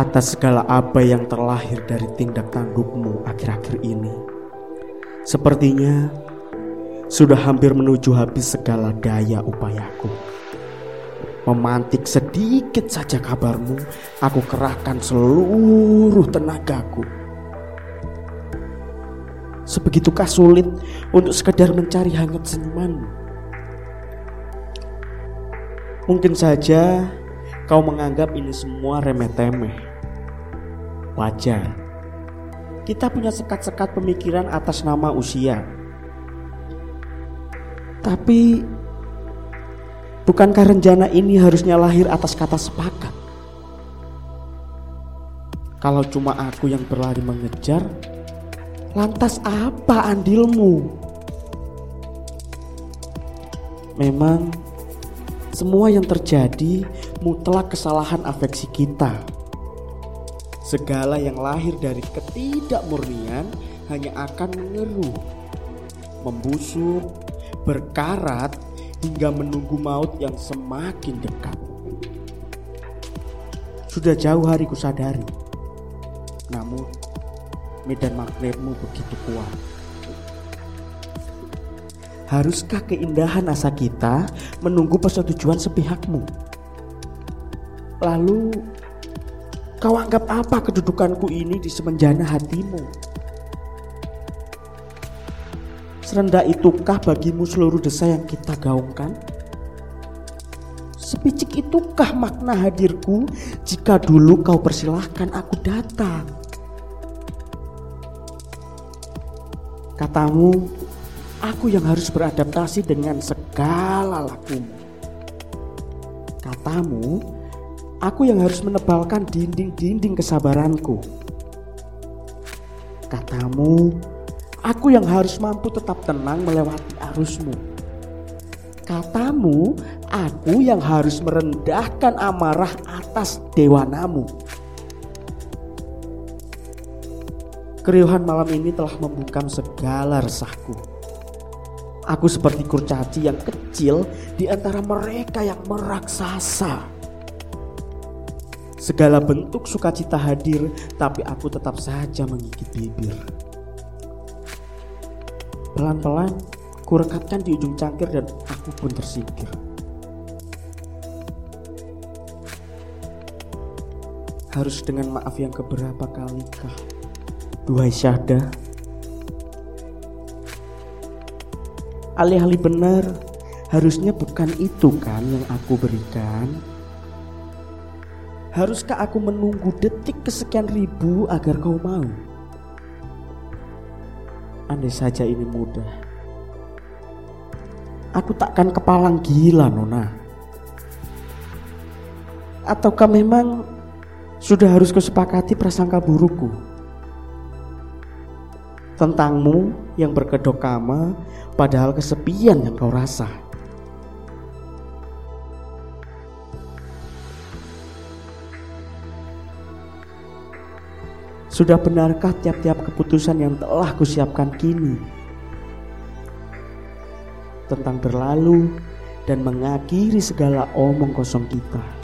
atas segala apa yang terlahir dari tindak tandukmu akhir-akhir ini. Sepertinya sudah hampir menuju habis segala daya upayaku. Memantik sedikit saja kabarmu, aku kerahkan seluruh tenagaku. Sebegitukah sulit untuk sekedar mencari hangat senyumanmu? Mungkin saja kau menganggap ini semua remeh-temeh. Wajar. Kita punya sekat-sekat pemikiran atas nama usia. Tapi bukankah rencana ini harusnya lahir atas kata sepakat? Kalau cuma aku yang berlari mengejar, lantas apa andilmu? Memang semua yang terjadi mutlak kesalahan afeksi kita. Segala yang lahir dari ketidakmurnian hanya akan mengeruh, membusuk, berkarat hingga menunggu maut yang semakin dekat. Sudah jauh hari kusadari, namun medan magnetmu begitu kuat. Haruskah keindahan asa kita menunggu persetujuan sepihakmu? Lalu kau anggap apa kedudukanku ini di semenjana hatimu? Serendah itukah bagimu seluruh desa yang kita gaungkan? Sepicik itukah makna hadirku jika dulu kau persilahkan aku datang? Katamu, Aku yang harus beradaptasi dengan segala lakumu. Katamu, aku yang harus menebalkan dinding-dinding kesabaranku. Katamu, aku yang harus mampu tetap tenang melewati arusmu. Katamu, aku yang harus merendahkan amarah atas dewanamu. Keriuhan malam ini telah membungkam segala resahku. Aku seperti kurcaci yang kecil di antara mereka yang meraksasa. Segala bentuk sukacita hadir, tapi aku tetap saja menggigit bibir. Pelan-pelan, kurekatkan di ujung cangkir dan aku pun tersingkir. Harus dengan maaf yang keberapa kalikah? Duhai Syahda, alih-alih benar harusnya bukan itu kan yang aku berikan. Haruskah aku menunggu detik kesekian ribu agar kau mau? Andai saja ini mudah. Aku takkan kepalang gila nona. Ataukah memang sudah harus kesepakati prasangka burukku tentangmu yang berkedok kama padahal kesepian yang kau rasa. Sudah benarkah tiap-tiap keputusan yang telah kusiapkan kini tentang berlalu dan mengakhiri segala omong kosong kita?